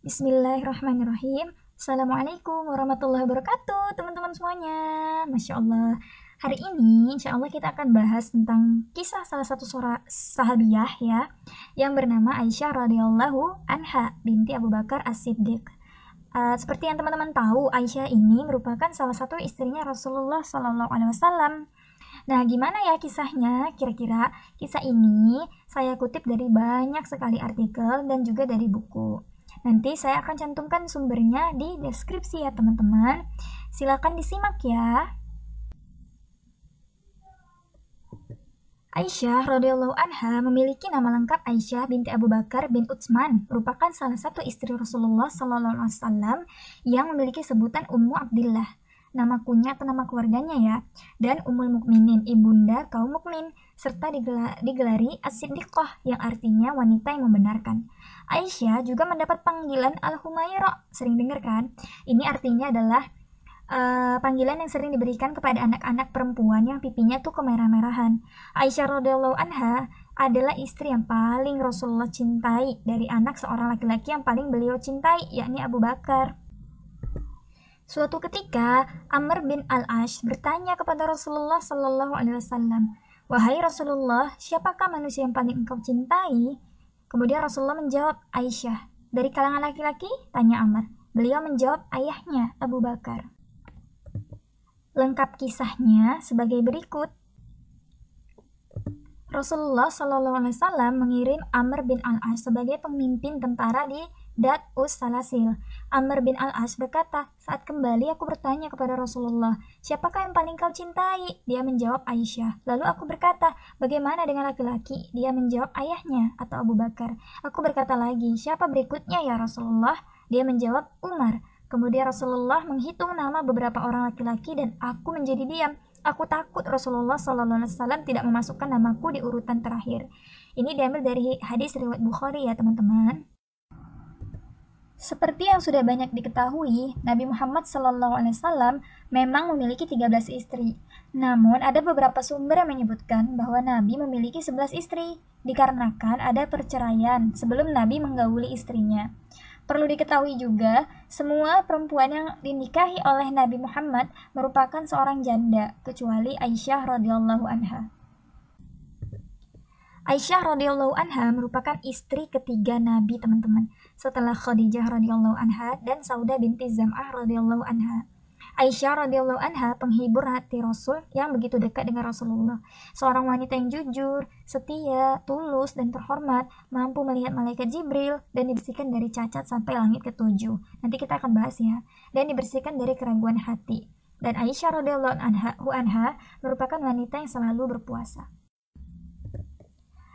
Bismillahirrahmanirrahim. Assalamualaikum warahmatullahi wabarakatuh, teman-teman semuanya. Masya Allah. Hari ini, insya Allah kita akan bahas tentang kisah salah satu sahabiah ya, yang bernama Aisyah radhiyallahu anha binti Abu Bakar As-Siddiq. Uh, seperti yang teman-teman tahu, Aisyah ini merupakan salah satu istrinya Rasulullah Sallallahu Alaihi Wasallam. Nah, gimana ya kisahnya? Kira-kira kisah ini saya kutip dari banyak sekali artikel dan juga dari buku. Nanti saya akan cantumkan sumbernya di deskripsi ya teman-teman. Silakan disimak ya. Aisyah radhiyallahu anha memiliki nama lengkap Aisyah binti Abu Bakar bin Utsman, merupakan salah satu istri Rasulullah Sallallahu Alaihi Wasallam yang memiliki sebutan Ummu Abdillah. Nama kunyah atau nama keluarganya ya, dan Ummul Mukminin, ibunda kaum mukmin, serta digelari As-Siddiqah yang artinya wanita yang membenarkan. Aisyah juga mendapat panggilan Al-Humaira. Sering dengar kan? Ini artinya adalah uh, panggilan yang sering diberikan kepada anak-anak perempuan yang pipinya tuh kemerah-merahan. Aisyah radhiyallahu anha adalah istri yang paling Rasulullah cintai dari anak seorang laki-laki yang paling beliau cintai, yakni Abu Bakar. Suatu ketika, Amr bin Al-Ash bertanya kepada Rasulullah Sallallahu Alaihi Wasallam, Wahai Rasulullah, siapakah manusia yang paling engkau cintai? Kemudian Rasulullah menjawab, Aisyah. Dari kalangan laki-laki? Tanya Amr. Beliau menjawab ayahnya, Abu Bakar. Lengkap kisahnya sebagai berikut. Rasulullah Shallallahu Alaihi Wasallam mengirim Amr bin Al-As sebagai pemimpin tentara di Dat Us Salasil. Amr bin Al-As berkata, saat kembali aku bertanya kepada Rasulullah, siapakah yang paling kau cintai? Dia menjawab Aisyah. Lalu aku berkata, bagaimana dengan laki-laki? Dia menjawab ayahnya atau Abu Bakar. Aku berkata lagi, siapa berikutnya ya Rasulullah? Dia menjawab Umar. Kemudian Rasulullah menghitung nama beberapa orang laki-laki dan aku menjadi diam. Aku takut Rasulullah SAW tidak memasukkan namaku di urutan terakhir. Ini diambil dari hadis riwayat Bukhari ya teman-teman. Seperti yang sudah banyak diketahui, Nabi Muhammad SAW memang memiliki 13 istri. Namun, ada beberapa sumber yang menyebutkan bahwa Nabi memiliki 11 istri, dikarenakan ada perceraian sebelum Nabi menggauli istrinya. Perlu diketahui juga, semua perempuan yang dinikahi oleh Nabi Muhammad merupakan seorang janda, kecuali Aisyah radhiyallahu anha. Aisyah radhiyallahu anha merupakan istri ketiga Nabi, teman-teman, setelah Khadijah radhiyallahu anha dan Sauda binti Zam'ah radhiyallahu anha. Aisyah radhiyallahu anha penghibur hati Rasul yang begitu dekat dengan Rasulullah. Seorang wanita yang jujur, setia, tulus, dan terhormat, mampu melihat malaikat Jibril dan dibersihkan dari cacat sampai langit ketujuh. Nanti kita akan bahas ya. Dan dibersihkan dari keraguan hati. Dan Aisyah radhiyallahu anha, anha merupakan wanita yang selalu berpuasa.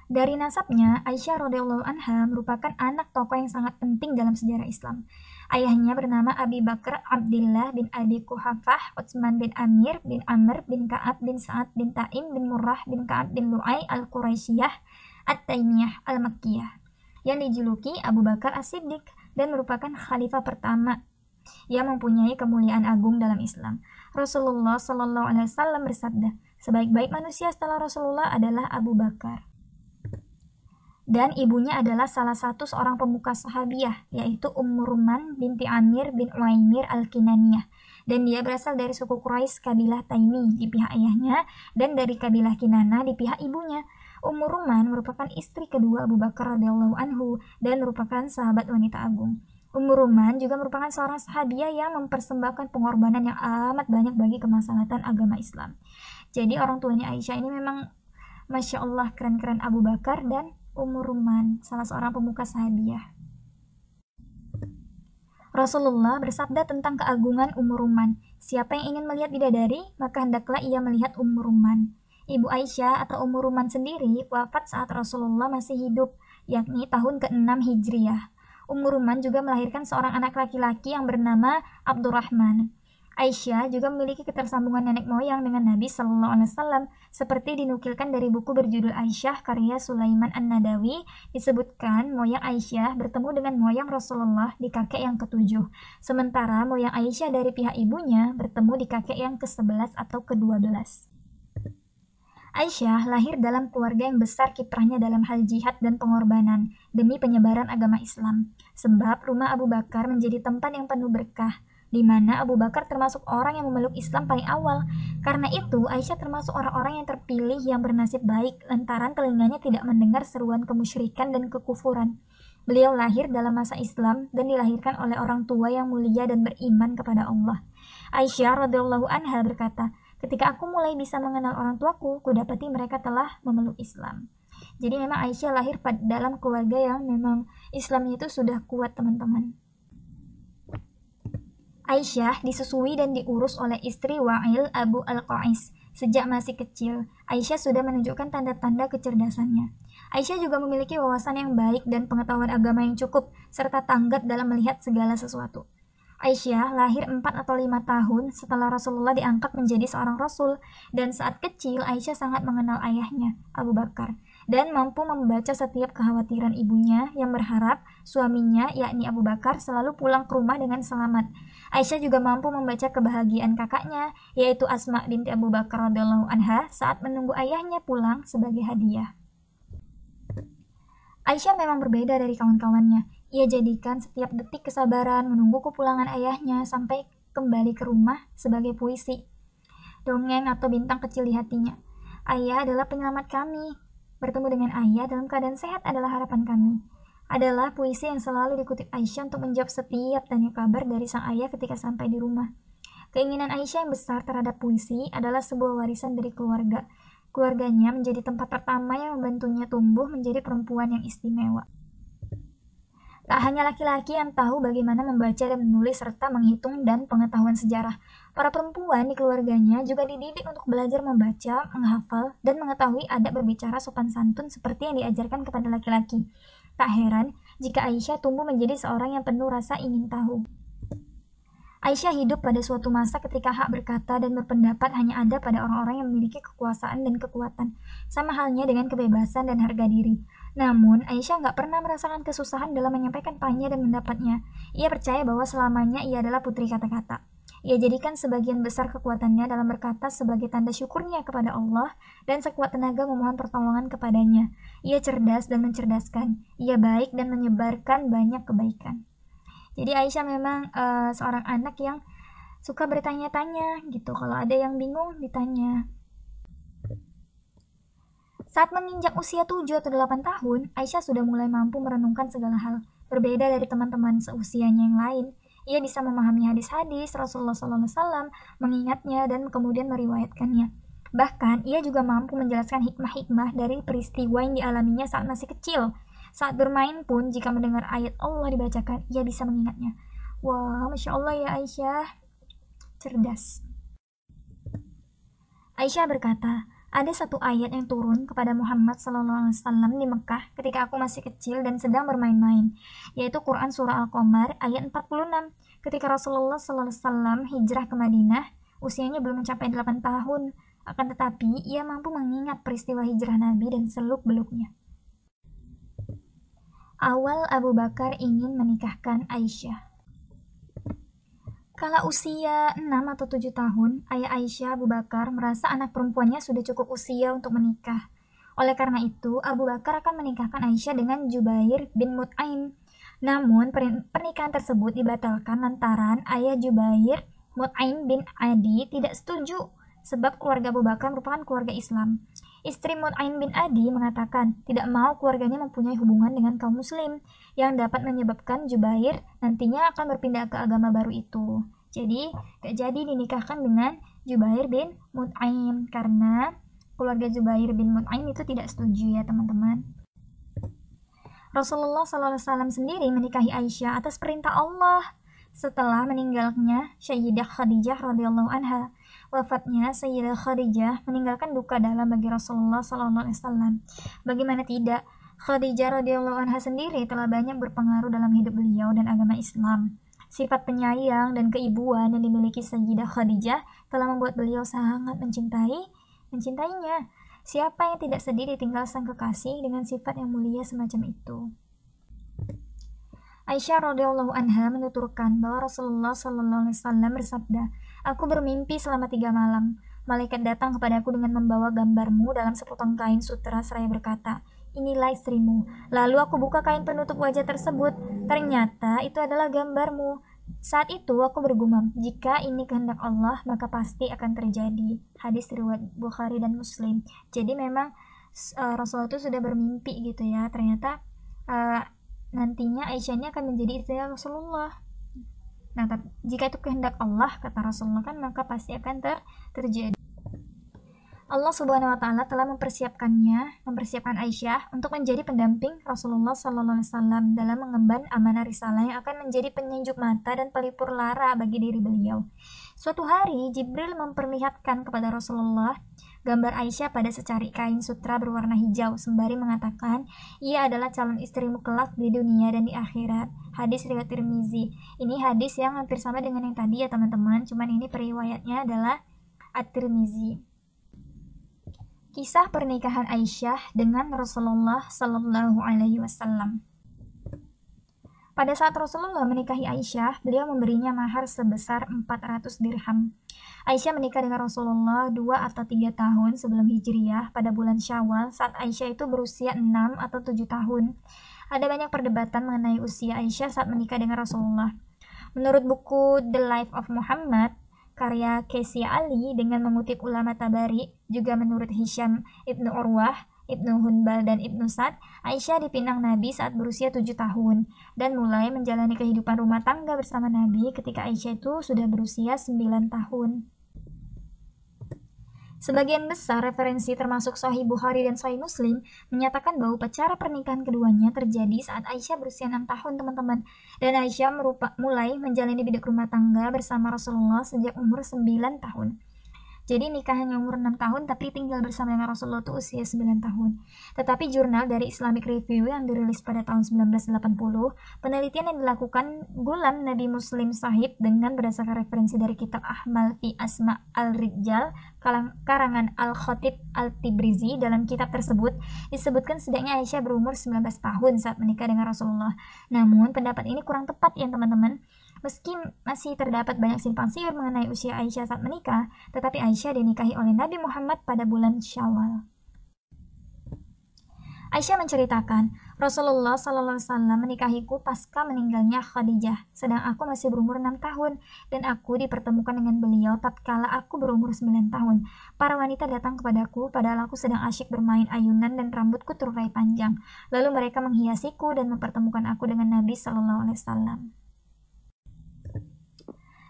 Dari nasabnya, Aisyah radhiyallahu anha merupakan anak tokoh yang sangat penting dalam sejarah Islam. Ayahnya bernama Abi Bakar Abdullah bin Abi Kuhafah, Utsman bin Amir bin Amr bin Ka'ab bin Sa'ad bin Taim bin Murrah bin Ka'ab bin Lu'ay al-Quraisyah At-Taimiyah al-Makkiyah yang dijuluki Abu Bakar As-Siddiq dan merupakan khalifah pertama yang mempunyai kemuliaan agung dalam Islam. Rasulullah Shallallahu Wasallam bersabda, sebaik-baik manusia setelah Rasulullah adalah Abu Bakar dan ibunya adalah salah satu seorang pemuka sahabiah yaitu Ummu Ruman binti Amir bin Uaimir al-Kinaniyah dan dia berasal dari suku Quraisy kabilah Taimi di pihak ayahnya dan dari kabilah Kinana di pihak ibunya. Ummu Ruman merupakan istri kedua Abu Bakar radhiyallahu anhu dan merupakan sahabat wanita agung. Ummu Ruman juga merupakan seorang sahabiah yang mempersembahkan pengorbanan yang amat banyak bagi kemaslahatan agama Islam. Jadi orang tuanya Aisyah ini memang Masya Allah keren-keren Abu Bakar dan Umur Ruman, salah seorang pemuka sahabiah. Rasulullah bersabda tentang keagungan Umur Ruman. Siapa yang ingin melihat bidadari, maka hendaklah ia melihat Umur Ruman. Ibu Aisyah atau Umur Ruman sendiri wafat saat Rasulullah masih hidup, yakni tahun ke-6 Hijriah. Umur Ruman juga melahirkan seorang anak laki-laki yang bernama Abdurrahman. Aisyah juga memiliki ketersambungan nenek moyang dengan Nabi Shallallahu Alaihi Wasallam seperti dinukilkan dari buku berjudul Aisyah karya Sulaiman An-Nadawi. Disebutkan moyang Aisyah bertemu dengan moyang Rasulullah di kakek yang ketujuh. Sementara moyang Aisyah dari pihak ibunya bertemu di kakek yang ke-11 atau ke-12 Aisyah lahir dalam keluarga yang besar kiprahnya dalam hal jihad dan pengorbanan demi penyebaran agama Islam. Sebab rumah Abu Bakar menjadi tempat yang penuh berkah, di mana Abu Bakar termasuk orang yang memeluk Islam paling awal. Karena itu, Aisyah termasuk orang-orang yang terpilih yang bernasib baik lantaran telinganya tidak mendengar seruan kemusyrikan dan kekufuran. Beliau lahir dalam masa Islam dan dilahirkan oleh orang tua yang mulia dan beriman kepada Allah. Aisyah radhiyallahu anha berkata, Ketika aku mulai bisa mengenal orang tuaku, kudapati mereka telah memeluk Islam. Jadi memang Aisyah lahir dalam keluarga yang memang Islamnya itu sudah kuat teman-teman. Aisyah disusui dan diurus oleh istri Wa'il Abu Al-Qais. Sejak masih kecil, Aisyah sudah menunjukkan tanda-tanda kecerdasannya. Aisyah juga memiliki wawasan yang baik dan pengetahuan agama yang cukup, serta tanggap dalam melihat segala sesuatu. Aisyah lahir 4 atau 5 tahun setelah Rasulullah diangkat menjadi seorang rasul dan saat kecil Aisyah sangat mengenal ayahnya, Abu Bakar, dan mampu membaca setiap kekhawatiran ibunya yang berharap suaminya, yakni Abu Bakar, selalu pulang ke rumah dengan selamat. Aisyah juga mampu membaca kebahagiaan kakaknya, yaitu Asma binti Abu Bakar radhiyallahu anha saat menunggu ayahnya pulang sebagai hadiah. Aisyah memang berbeda dari kawan-kawannya. Ia jadikan setiap detik kesabaran menunggu kepulangan ayahnya sampai kembali ke rumah sebagai puisi. Dongeng atau bintang kecil di hatinya. Ayah adalah penyelamat kami. Bertemu dengan ayah dalam keadaan sehat adalah harapan kami. Adalah puisi yang selalu dikutip Aisyah untuk menjawab setiap tanya kabar dari sang ayah ketika sampai di rumah. Keinginan Aisyah yang besar terhadap puisi adalah sebuah warisan dari keluarga. Keluarganya menjadi tempat pertama yang membantunya tumbuh menjadi perempuan yang istimewa. Tak hanya laki-laki yang tahu bagaimana membaca dan menulis serta menghitung dan pengetahuan sejarah. Para perempuan di keluarganya juga dididik untuk belajar membaca, menghafal, dan mengetahui adab berbicara sopan santun seperti yang diajarkan kepada laki-laki. Tak heran jika Aisyah tumbuh menjadi seorang yang penuh rasa ingin tahu. Aisyah hidup pada suatu masa ketika hak berkata dan berpendapat hanya ada pada orang-orang yang memiliki kekuasaan dan kekuatan, sama halnya dengan kebebasan dan harga diri. Namun, Aisyah nggak pernah merasakan kesusahan dalam menyampaikan tanya dan pendapatnya. Ia percaya bahwa selamanya ia adalah putri kata-kata. Ia jadikan sebagian besar kekuatannya dalam berkata sebagai tanda syukurnya kepada Allah dan sekuat tenaga memohon pertolongan kepadanya. Ia cerdas dan mencerdaskan. Ia baik dan menyebarkan banyak kebaikan. Jadi Aisyah memang uh, seorang anak yang suka bertanya-tanya gitu. Kalau ada yang bingung ditanya. Saat menginjak usia 7 atau 8 tahun, Aisyah sudah mulai mampu merenungkan segala hal. Berbeda dari teman-teman seusianya yang lain, ia bisa memahami hadis-hadis Rasulullah SAW, mengingatnya dan kemudian meriwayatkannya. Bahkan, ia juga mampu menjelaskan hikmah-hikmah dari peristiwa yang dialaminya saat masih kecil. Saat bermain pun, jika mendengar ayat Allah dibacakan, ia bisa mengingatnya. Wah, Masya Allah ya Aisyah. Cerdas. Aisyah berkata, ada satu ayat yang turun kepada Muhammad SAW di Mekah ketika aku masih kecil dan sedang bermain-main, yaitu Quran Surah Al-Qamar ayat 46. Ketika Rasulullah SAW hijrah ke Madinah, usianya belum mencapai 8 tahun, akan tetapi ia mampu mengingat peristiwa hijrah Nabi dan seluk-beluknya. Awal Abu Bakar ingin menikahkan Aisyah. Kala usia 6 atau 7 tahun, ayah Aisyah Abu Bakar merasa anak perempuannya sudah cukup usia untuk menikah. Oleh karena itu, Abu Bakar akan menikahkan Aisyah dengan Jubair bin Mut'aim. Namun, pernikahan tersebut dibatalkan lantaran ayah Jubair Mut'aim bin Adi tidak setuju sebab keluarga Abu Bakar merupakan keluarga Islam. Istri Mut'aim bin Adi mengatakan tidak mau keluarganya mempunyai hubungan dengan kaum muslim yang dapat menyebabkan Jubair nantinya akan berpindah ke agama baru itu. Jadi, gak jadi dinikahkan dengan Jubair bin Mut'aim karena keluarga Jubair bin Mut'aim itu tidak setuju ya teman-teman. Rasulullah SAW sendiri menikahi Aisyah atas perintah Allah setelah meninggalnya Sayyidah Khadijah radhiyallahu anha wafatnya Sayyidah Khadijah meninggalkan duka dalam bagi Rasulullah SAW. Bagaimana tidak, Khadijah radhiyallahu anha sendiri telah banyak berpengaruh dalam hidup beliau dan agama Islam. Sifat penyayang dan keibuan yang dimiliki Sayyidah Khadijah telah membuat beliau sangat mencintai mencintainya. Siapa yang tidak sedih ditinggal sang kekasih dengan sifat yang mulia semacam itu? Aisyah radhiyallahu anha menuturkan bahwa Rasulullah sallallahu alaihi wasallam bersabda, Aku bermimpi selama tiga malam. Malaikat datang kepadaku dengan membawa gambarmu dalam sepotong kain sutra seraya berkata, inilah istrimu. Lalu aku buka kain penutup wajah tersebut. Ternyata itu adalah gambarmu. Saat itu aku bergumam, jika ini kehendak Allah, maka pasti akan terjadi. Hadis riwayat Bukhari dan Muslim. Jadi memang uh, Rasulullah itu sudah bermimpi gitu ya. Ternyata uh, nantinya Aisyah ini akan menjadi istri Rasulullah. Nah, jika itu kehendak Allah, kata Rasulullah kan, maka pasti akan ter terjadi. Allah Subhanahu wa taala telah mempersiapkannya, mempersiapkan Aisyah untuk menjadi pendamping Rasulullah sallallahu alaihi wasallam dalam mengemban amanah risalah yang akan menjadi penyejuk mata dan pelipur lara bagi diri beliau. Suatu hari Jibril memperlihatkan kepada Rasulullah gambar Aisyah pada secari kain sutra berwarna hijau sembari mengatakan, "Ia adalah calon istrimu kelak di dunia dan di akhirat." Hadis riwayat Tirmizi. Ini hadis yang hampir sama dengan yang tadi ya teman-teman, cuman ini periwayatnya adalah At-Tirmizi. Kisah pernikahan Aisyah dengan Rasulullah Sallallahu Alaihi Wasallam. Pada saat Rasulullah menikahi Aisyah, beliau memberinya mahar sebesar 400 dirham. Aisyah menikah dengan Rasulullah 2 atau 3 tahun sebelum Hijriyah pada bulan Syawal saat Aisyah itu berusia 6 atau 7 tahun. Ada banyak perdebatan mengenai usia Aisyah saat menikah dengan Rasulullah. Menurut buku The Life of Muhammad, karya Casey Ali dengan mengutip ulama Tabari, juga menurut Hisham Ibnu Urwah, Ibnu Hunbal dan Ibnu Sa'd, Aisyah dipinang Nabi saat berusia tujuh tahun dan mulai menjalani kehidupan rumah tangga bersama Nabi ketika Aisyah itu sudah berusia sembilan tahun. Sebagian besar referensi termasuk Sahih Bukhari dan Sahih Muslim menyatakan bahwa upacara pernikahan keduanya terjadi saat Aisyah berusia 6 tahun teman-teman dan Aisyah merupa, mulai menjalani bidak rumah tangga bersama Rasulullah sejak umur 9 tahun. Jadi nikahnya umur 6 tahun tapi tinggal bersama dengan Rasulullah itu usia 9 tahun. Tetapi jurnal dari Islamic Review yang dirilis pada tahun 1980, penelitian yang dilakukan Gulam Nabi Muslim Sahib dengan berdasarkan referensi dari kitab Ahmal fi Asma al-Rijal karangan Al-Khatib Al-Tibrizi dalam kitab tersebut disebutkan setidaknya Aisyah berumur 19 tahun saat menikah dengan Rasulullah. Namun pendapat ini kurang tepat ya teman-teman Meski masih terdapat banyak simpang siur mengenai usia Aisyah saat menikah, tetapi Aisyah dinikahi oleh Nabi Muhammad pada bulan Syawal. Aisyah menceritakan, Rasulullah SAW menikahiku pasca meninggalnya Khadijah, sedang aku masih berumur 6 tahun, dan aku dipertemukan dengan beliau tatkala aku berumur 9 tahun. Para wanita datang kepadaku, padahal aku sedang asyik bermain ayunan dan rambutku terurai panjang. Lalu mereka menghiasiku dan mempertemukan aku dengan Nabi SAW.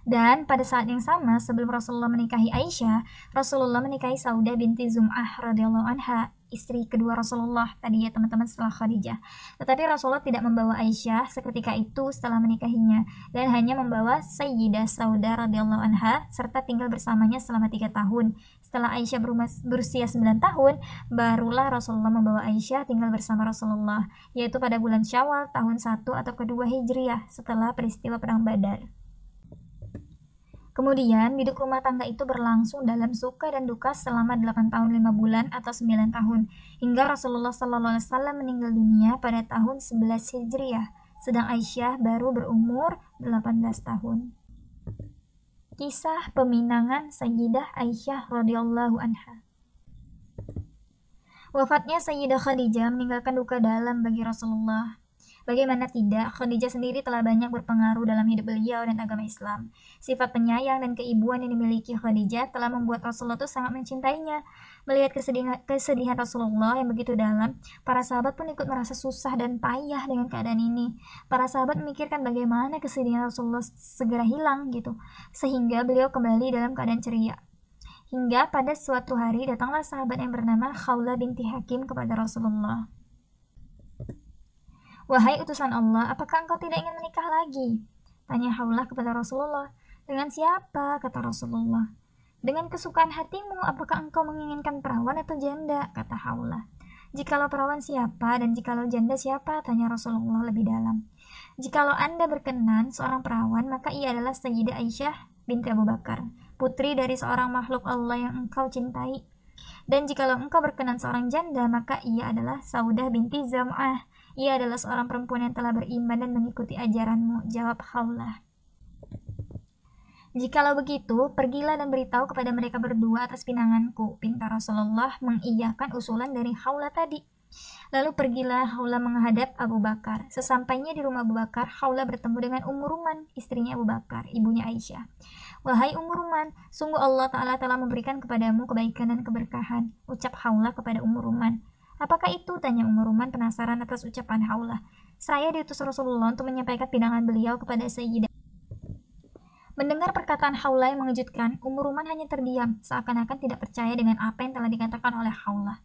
Dan pada saat yang sama, sebelum Rasulullah menikahi Aisyah, Rasulullah menikahi Saudah binti Zum'ah radhiyallahu anha, istri kedua Rasulullah tadi ya teman-teman setelah Khadijah. Tetapi Rasulullah tidak membawa Aisyah seketika itu setelah menikahinya dan hanya membawa Sayyidah Saudah radhiyallahu anha serta tinggal bersamanya selama tiga tahun. Setelah Aisyah berusia 9 tahun, barulah Rasulullah membawa Aisyah tinggal bersama Rasulullah, yaitu pada bulan Syawal tahun 1 atau kedua Hijriah setelah peristiwa Perang Badar. Kemudian, hidup rumah tangga itu berlangsung dalam suka dan duka selama 8 tahun 5 bulan atau 9 tahun, hingga Rasulullah SAW meninggal dunia pada tahun 11 Hijriah, sedang Aisyah baru berumur 18 tahun. Kisah peminangan Sayyidah Aisyah radhiyallahu anha. Wafatnya Sayyidah Khadijah meninggalkan duka dalam bagi Rasulullah Bagaimana tidak, Khadijah sendiri telah banyak berpengaruh dalam hidup beliau dan agama Islam. Sifat penyayang dan keibuan yang dimiliki Khadijah telah membuat Rasulullah itu sangat mencintainya. Melihat kesedihan, Rasulullah yang begitu dalam, para sahabat pun ikut merasa susah dan payah dengan keadaan ini. Para sahabat memikirkan bagaimana kesedihan Rasulullah segera hilang gitu, sehingga beliau kembali dalam keadaan ceria. Hingga pada suatu hari datanglah sahabat yang bernama Khawla binti Hakim kepada Rasulullah. Wahai utusan Allah, apakah engkau tidak ingin menikah lagi? Tanya Haulah kepada Rasulullah. Dengan siapa? Kata Rasulullah. Dengan kesukaan hatimu, apakah engkau menginginkan perawan atau janda? Kata Haulah. Jikalau perawan siapa dan jikalau janda siapa? Tanya Rasulullah lebih dalam. Jikalau anda berkenan seorang perawan, maka ia adalah Sayyidah Aisyah binti Abu Bakar, putri dari seorang makhluk Allah yang engkau cintai. Dan jikalau engkau berkenan seorang janda, maka ia adalah Saudah binti Zam'ah, ia adalah seorang perempuan yang telah beriman dan mengikuti ajaranmu, jawab Khawlah. Jikalau begitu, pergilah dan beritahu kepada mereka berdua atas pinanganku. Pinta Rasulullah mengiyakan usulan dari Haula tadi. Lalu pergilah Haula menghadap Abu Bakar. Sesampainya di rumah Abu Bakar, Haula bertemu dengan Ummu Ruman, istrinya Abu Bakar, ibunya Aisyah. Wahai Ummu Ruman, sungguh Allah Ta'ala telah memberikan kepadamu kebaikan dan keberkahan. Ucap Haula kepada Ummu Ruman. Apakah itu? Tanya Ummu Ruman penasaran atas ucapan Haula. Saya diutus Rasulullah untuk menyampaikan pinangan beliau kepada Sayyidah Mendengar perkataan Haula yang mengejutkan, Umur Ruman hanya terdiam, seakan-akan tidak percaya dengan apa yang telah dikatakan oleh Haula.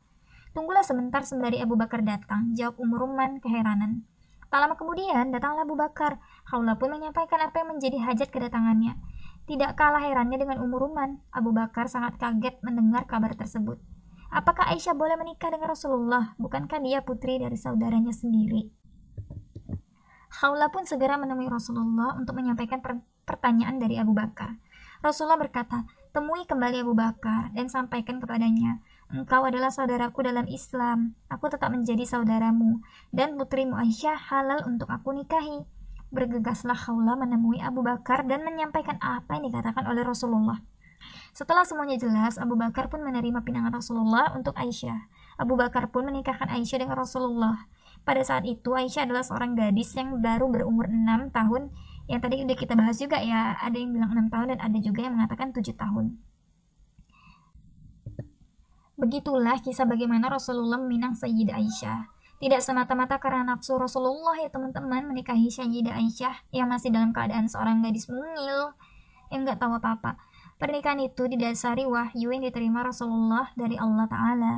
Tunggulah sebentar sembari Abu Bakar datang, jawab Umur Ruman keheranan. Tak lama kemudian, datanglah Abu Bakar. Haula pun menyampaikan apa yang menjadi hajat kedatangannya. Tidak kalah herannya dengan Umur Ruman, Abu Bakar sangat kaget mendengar kabar tersebut. Apakah Aisyah boleh menikah dengan Rasulullah? Bukankah dia putri dari saudaranya sendiri? Haula pun segera menemui Rasulullah untuk menyampaikan pertanyaan dari Abu Bakar. Rasulullah berkata, temui kembali Abu Bakar dan sampaikan kepadanya, engkau adalah saudaraku dalam Islam, aku tetap menjadi saudaramu, dan putrimu Aisyah halal untuk aku nikahi. Bergegaslah Khawla menemui Abu Bakar dan menyampaikan apa yang dikatakan oleh Rasulullah. Setelah semuanya jelas, Abu Bakar pun menerima pinangan Rasulullah untuk Aisyah. Abu Bakar pun menikahkan Aisyah dengan Rasulullah. Pada saat itu, Aisyah adalah seorang gadis yang baru berumur 6 tahun yang tadi udah kita bahas juga ya ada yang bilang enam tahun dan ada juga yang mengatakan tujuh tahun begitulah kisah bagaimana Rasulullah meminang Sayyidah Aisyah tidak semata-mata karena nafsu Rasulullah ya teman-teman menikahi Sayyidah Aisyah yang masih dalam keadaan seorang gadis mungil yang nggak tahu apa-apa pernikahan itu didasari wahyu yang diterima Rasulullah dari Allah Ta'ala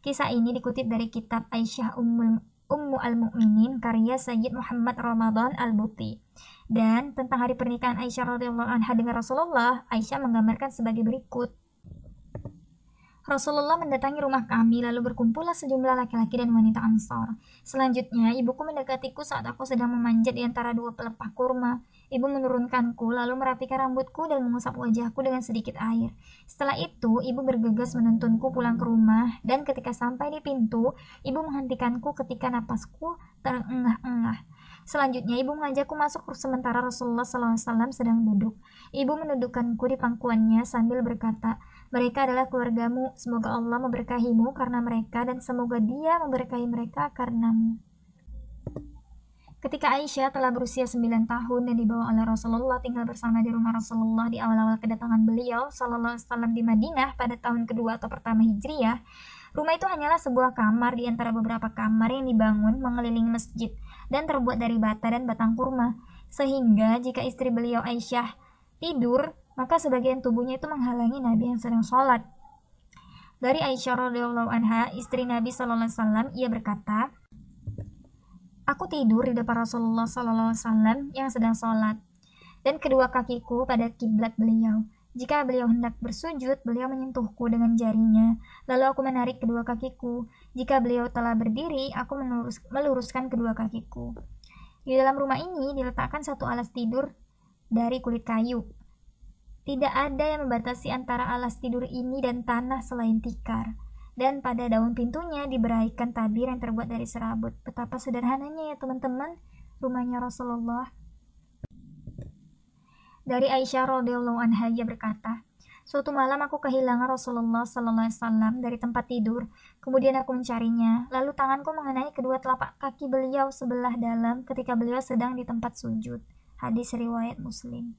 kisah ini dikutip dari kitab Aisyah Ummul Ummu al-Mu'minin karya Sayyid Muhammad Ramadan al-Buti. Dan tentang hari pernikahan Aisyah radhiyallahu anha dengan Rasulullah, Aisyah menggambarkan sebagai berikut. Rasulullah mendatangi rumah kami lalu berkumpullah sejumlah laki-laki dan wanita Ansar. Selanjutnya, ibuku mendekatiku saat aku sedang memanjat di antara dua pelepah kurma. Ibu menurunkanku, lalu merapikan rambutku dan mengusap wajahku dengan sedikit air. Setelah itu, ibu bergegas menuntunku pulang ke rumah, dan ketika sampai di pintu, ibu menghentikanku ketika napasku terengah-engah. Selanjutnya, ibu mengajakku masuk sementara Rasulullah SAW sedang duduk. Ibu menundukkanku di pangkuannya sambil berkata, mereka adalah keluargamu, semoga Allah memberkahimu karena mereka dan semoga dia memberkahi mereka karenamu. Ketika Aisyah telah berusia 9 tahun dan dibawa oleh Rasulullah tinggal bersama di rumah Rasulullah di awal-awal kedatangan beliau Sallallahu Alaihi Wasallam di Madinah pada tahun kedua atau pertama Hijriyah, rumah itu hanyalah sebuah kamar di antara beberapa kamar yang dibangun mengelilingi masjid dan terbuat dari bata dan batang kurma. Sehingga jika istri beliau Aisyah tidur, maka sebagian tubuhnya itu menghalangi Nabi yang sedang sholat. Dari Aisyah radhiyallahu anha, istri Nabi Sallallahu Alaihi Wasallam, ia berkata, Aku tidur di depan Rasulullah SAW yang sedang sholat, dan kedua kakiku pada kiblat beliau. Jika beliau hendak bersujud, beliau menyentuhku dengan jarinya, lalu aku menarik kedua kakiku. Jika beliau telah berdiri, aku melurus, meluruskan kedua kakiku. Di dalam rumah ini diletakkan satu alas tidur dari kulit kayu. Tidak ada yang membatasi antara alas tidur ini dan tanah selain tikar dan pada daun pintunya diberaikan tabir yang terbuat dari serabut. Betapa sederhananya ya teman-teman rumahnya Rasulullah. Dari Aisyah radhiyallahu anha ia berkata, Suatu malam aku kehilangan Rasulullah sallallahu alaihi wasallam dari tempat tidur. Kemudian aku mencarinya. Lalu tanganku mengenai kedua telapak kaki beliau sebelah dalam ketika beliau sedang di tempat sujud. Hadis riwayat Muslim.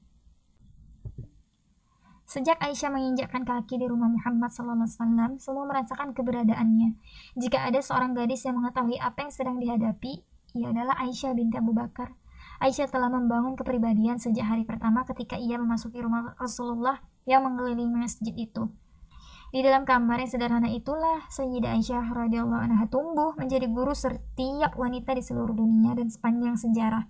Sejak Aisyah menginjakkan kaki di rumah Muhammad SAW, semua merasakan keberadaannya. Jika ada seorang gadis yang mengetahui apa yang sedang dihadapi, ia adalah Aisyah binti Abu Bakar. Aisyah telah membangun kepribadian sejak hari pertama ketika ia memasuki rumah Rasulullah yang mengelilingi masjid itu. Di dalam kamar yang sederhana itulah Sayyidah Aisyah radhiyallahu anha tumbuh menjadi guru setiap wanita di seluruh dunia dan sepanjang sejarah.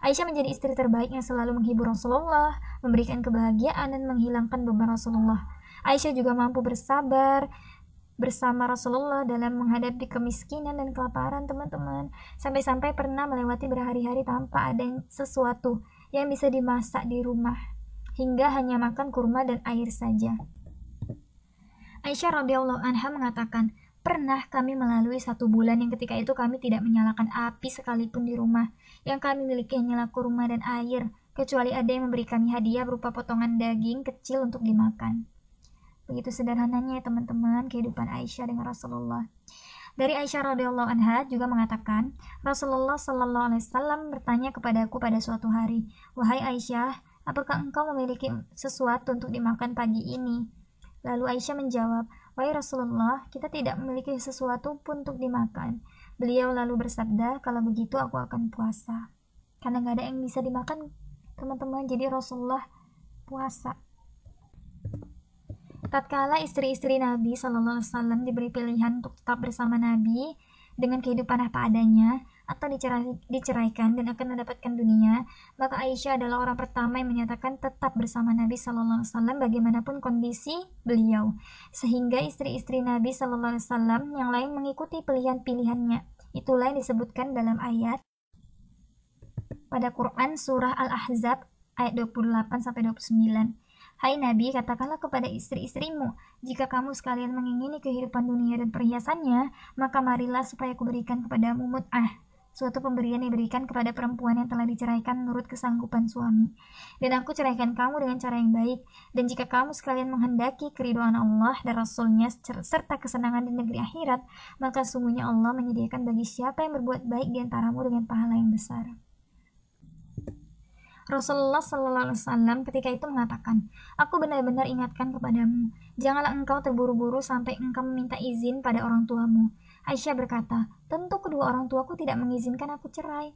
Aisyah menjadi istri terbaik yang selalu menghibur Rasulullah, memberikan kebahagiaan dan menghilangkan beban Rasulullah. Aisyah juga mampu bersabar bersama Rasulullah dalam menghadapi kemiskinan dan kelaparan teman-teman. Sampai-sampai pernah melewati berhari-hari tanpa ada sesuatu yang bisa dimasak di rumah, hingga hanya makan kurma dan air saja. Aisyah radhiyallahu anha mengatakan, Pernah kami melalui satu bulan yang ketika itu kami tidak menyalakan api sekalipun di rumah. Yang kami miliki hanyalah kurma dan air. kecuali ada yang memberi kami hadiah berupa potongan daging kecil untuk dimakan. Begitu sederhananya ya teman-teman kehidupan Aisyah dengan Rasulullah. Dari Aisyah radhiyallahu anha juga mengatakan, Rasulullah shallallahu alaihi wasallam bertanya kepadaku pada suatu hari, "Wahai Aisyah, apakah engkau memiliki sesuatu untuk dimakan pagi ini?" Lalu Aisyah menjawab, "Wahai Rasulullah, kita tidak memiliki sesuatu pun untuk dimakan." Beliau lalu bersabda, "Kalau begitu aku akan puasa." Karena nggak ada yang bisa dimakan, teman-teman. Jadi Rasulullah puasa. Tatkala istri-istri Nabi Wasallam diberi pilihan untuk tetap bersama Nabi dengan kehidupan apa adanya atau dicerai, diceraikan dan akan mendapatkan dunia, maka Aisyah adalah orang pertama yang menyatakan tetap bersama Nabi Shallallahu Alaihi Wasallam bagaimanapun kondisi beliau, sehingga istri-istri Nabi Shallallahu Alaihi Wasallam yang lain mengikuti pilihan-pilihannya. Itulah yang disebutkan dalam ayat pada Quran surah Al-Ahzab ayat 28 sampai 29. Hai Nabi, katakanlah kepada istri-istrimu, jika kamu sekalian mengingini kehidupan dunia dan perhiasannya, maka marilah supaya kuberikan kepadamu mut'ah, suatu pemberian diberikan kepada perempuan yang telah diceraikan menurut kesanggupan suami. Dan aku ceraikan kamu dengan cara yang baik, dan jika kamu sekalian menghendaki keriduan Allah dan Rasulnya serta kesenangan di negeri akhirat, maka sungguhnya Allah menyediakan bagi siapa yang berbuat baik di antaramu dengan pahala yang besar. Rasulullah Shallallahu Alaihi Wasallam ketika itu mengatakan, Aku benar-benar ingatkan kepadamu, janganlah engkau terburu-buru sampai engkau meminta izin pada orang tuamu. Aisyah berkata, tentu kedua orang tuaku tidak mengizinkan aku cerai,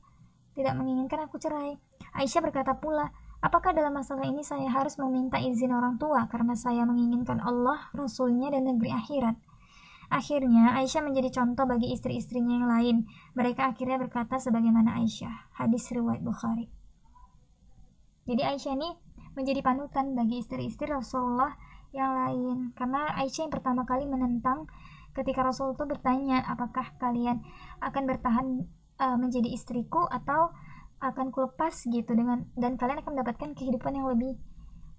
tidak menginginkan aku cerai. Aisyah berkata pula, apakah dalam masalah ini saya harus meminta izin orang tua karena saya menginginkan Allah, Rasulnya, dan negeri akhirat? Akhirnya, Aisyah menjadi contoh bagi istri-istrinya yang lain. Mereka akhirnya berkata sebagaimana Aisyah. Hadis riwayat Bukhari. Jadi Aisyah ini menjadi panutan bagi istri-istri Rasulullah yang lain karena Aisyah yang pertama kali menentang ketika Rasul itu bertanya apakah kalian akan bertahan uh, menjadi istriku atau akan kulepas? Gitu dengan dan kalian akan mendapatkan kehidupan yang lebih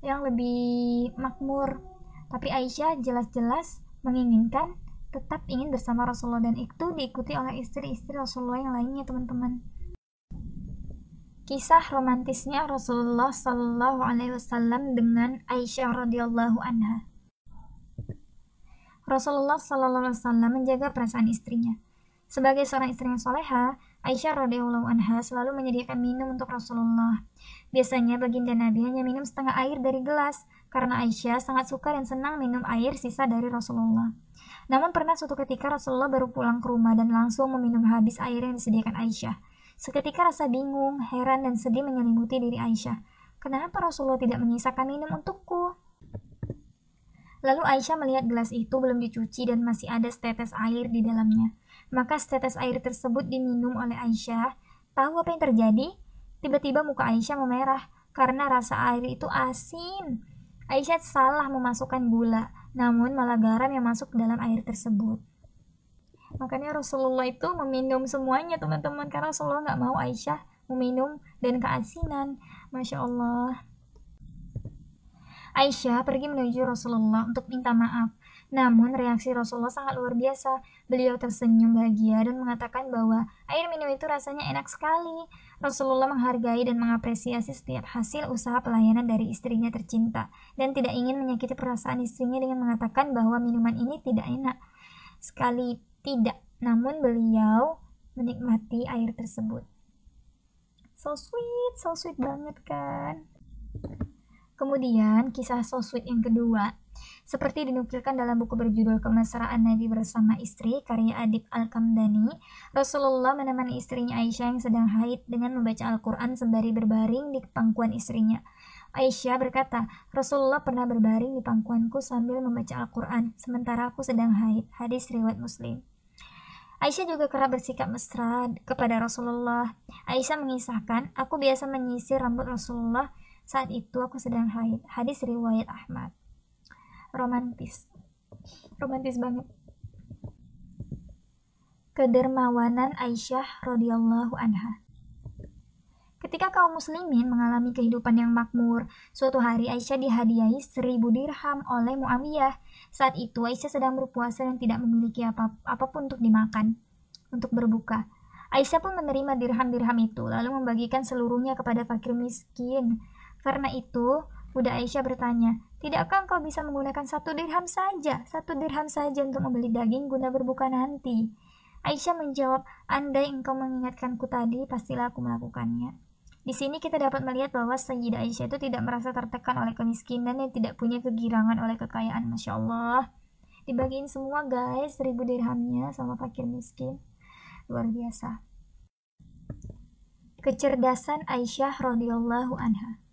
yang lebih makmur. Tapi Aisyah jelas-jelas menginginkan tetap ingin bersama Rasulullah dan itu diikuti oleh istri-istri Rasulullah yang lainnya teman-teman. Kisah romantisnya Rasulullah Shallallahu Alaihi Wasallam dengan Aisyah radhiyallahu anha. Rasulullah Shallallahu Alaihi Wasallam menjaga perasaan istrinya. Sebagai seorang istri yang soleha, Aisyah radhiyallahu anha selalu menyediakan minum untuk Rasulullah. Biasanya baginda Nabi hanya minum setengah air dari gelas, karena Aisyah sangat suka dan senang minum air sisa dari Rasulullah. Namun pernah suatu ketika Rasulullah baru pulang ke rumah dan langsung meminum habis air yang disediakan Aisyah. Seketika rasa bingung, heran, dan sedih menyelimuti diri Aisyah. Kenapa Rasulullah tidak menyisakan minum untukku? Lalu Aisyah melihat gelas itu belum dicuci dan masih ada setetes air di dalamnya. Maka setetes air tersebut diminum oleh Aisyah. Tahu apa yang terjadi? Tiba-tiba muka Aisyah memerah karena rasa air itu asin. Aisyah salah memasukkan gula, namun malah garam yang masuk ke dalam air tersebut. Makanya Rasulullah itu meminum semuanya teman-teman karena Rasulullah nggak mau Aisyah meminum dan keasinan. Masya Allah. Aisyah pergi menuju Rasulullah untuk minta maaf. Namun reaksi Rasulullah sangat luar biasa. Beliau tersenyum bahagia dan mengatakan bahwa air minum itu rasanya enak sekali. Rasulullah menghargai dan mengapresiasi setiap hasil usaha pelayanan dari istrinya tercinta dan tidak ingin menyakiti perasaan istrinya dengan mengatakan bahwa minuman ini tidak enak. Sekali tidak, namun beliau menikmati air tersebut. So sweet, so sweet banget kan? Kemudian kisah so sweet yang kedua, seperti dinukilkan dalam buku berjudul Kemesraan Nabi bersama istri karya Adib Al-Kamdani, Rasulullah menemani istrinya Aisyah yang sedang haid dengan membaca Al-Quran sembari berbaring di pangkuan istrinya. Aisyah berkata, Rasulullah pernah berbaring di pangkuanku sambil membaca Al-Quran, sementara aku sedang haid. Hadis riwayat Muslim. Aisyah juga kerap bersikap mesra kepada Rasulullah. Aisyah mengisahkan, aku biasa menyisir rambut Rasulullah saat itu aku sedang haid. Hadis riwayat Ahmad. Romantis. Romantis banget. Kedermawanan Aisyah radhiyallahu anha. Ketika kaum muslimin mengalami kehidupan yang makmur, suatu hari Aisyah dihadiahi seribu dirham oleh Muawiyah. Saat itu Aisyah sedang berpuasa dan tidak memiliki apa apa pun untuk dimakan, untuk berbuka. Aisyah pun menerima dirham-dirham itu, lalu membagikan seluruhnya kepada fakir miskin. Karena itu, Bunda Aisyah bertanya, Tidakkah engkau bisa menggunakan satu dirham saja, satu dirham saja untuk membeli daging guna berbuka nanti? Aisyah menjawab, andai engkau mengingatkanku tadi, pastilah aku melakukannya. Di sini kita dapat melihat bahwa Sayyidah Aisyah itu tidak merasa tertekan oleh kemiskinan dan tidak punya kegirangan oleh kekayaan. Masya Allah. Dibagiin semua guys, seribu dirhamnya sama fakir miskin. Luar biasa. Kecerdasan Aisyah radhiyallahu anha.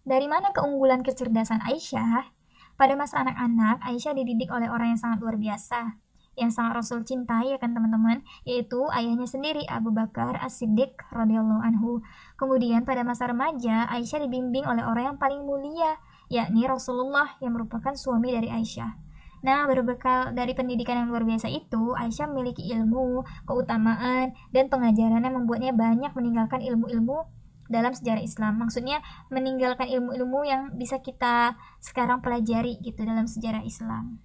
Dari mana keunggulan kecerdasan Aisyah? Pada masa anak-anak, Aisyah dididik oleh orang yang sangat luar biasa, yang sangat Rasul cintai ya kan teman-teman, yaitu ayahnya sendiri Abu Bakar As-Siddiq radhiyallahu anhu. Kemudian pada masa remaja, Aisyah dibimbing oleh orang yang paling mulia, yakni Rasulullah yang merupakan suami dari Aisyah. Nah, berbekal dari pendidikan yang luar biasa itu, Aisyah memiliki ilmu, keutamaan, dan pengajaran yang membuatnya banyak meninggalkan ilmu-ilmu dalam sejarah Islam. Maksudnya meninggalkan ilmu-ilmu yang bisa kita sekarang pelajari gitu dalam sejarah Islam.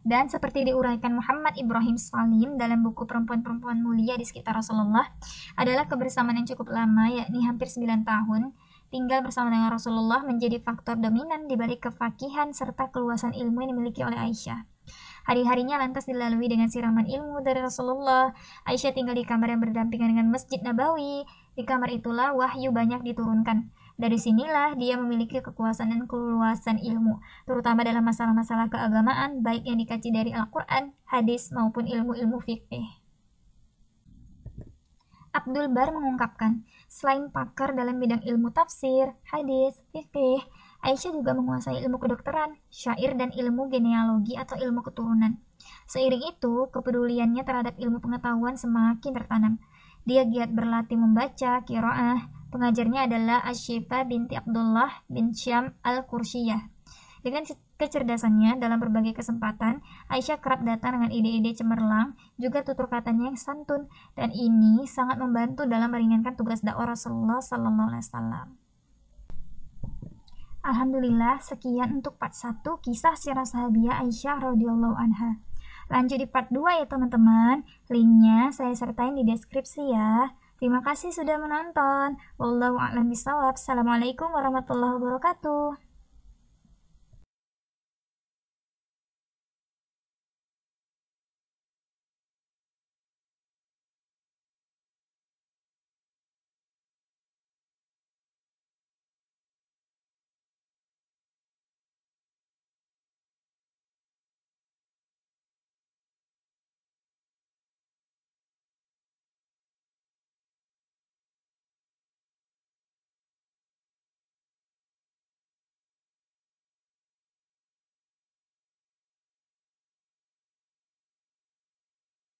Dan seperti diuraikan Muhammad Ibrahim Salim dalam buku Perempuan-Perempuan Mulia di sekitar Rasulullah, adalah kebersamaan yang cukup lama, yakni hampir 9 tahun, tinggal bersama dengan Rasulullah menjadi faktor dominan di balik kefakihan serta keluasan ilmu yang dimiliki oleh Aisyah. Hari-harinya lantas dilalui dengan siraman ilmu dari Rasulullah. Aisyah tinggal di kamar yang berdampingan dengan Masjid Nabawi. Di kamar itulah wahyu banyak diturunkan. Dari sinilah dia memiliki kekuasaan dan keluasan ilmu, terutama dalam masalah-masalah keagamaan, baik yang dikaji dari Al-Quran, hadis, maupun ilmu-ilmu fikih. Abdul Bar mengungkapkan, selain pakar dalam bidang ilmu tafsir, hadis, fikih, Aisyah juga menguasai ilmu kedokteran, syair, dan ilmu genealogi atau ilmu keturunan. Seiring itu, kepeduliannya terhadap ilmu pengetahuan semakin tertanam. Dia giat berlatih membaca, kiroah. Pengajarnya adalah Ashifa binti Abdullah bin Syam al-Qursiyah. Dengan kecerdasannya dalam berbagai kesempatan, Aisyah kerap datang dengan ide-ide cemerlang, juga tutur katanya yang santun, dan ini sangat membantu dalam meringankan tugas dakwah Rasulullah Sallallahu Alaihi Wasallam. Alhamdulillah, sekian untuk part 1 kisah sirah sahabiah Aisyah radhiyallahu anha. Lanjut di part 2 ya teman-teman. Linknya saya sertain di deskripsi ya. Terima kasih sudah menonton. Wallahu a'lam bishawab. Assalamualaikum warahmatullahi wabarakatuh.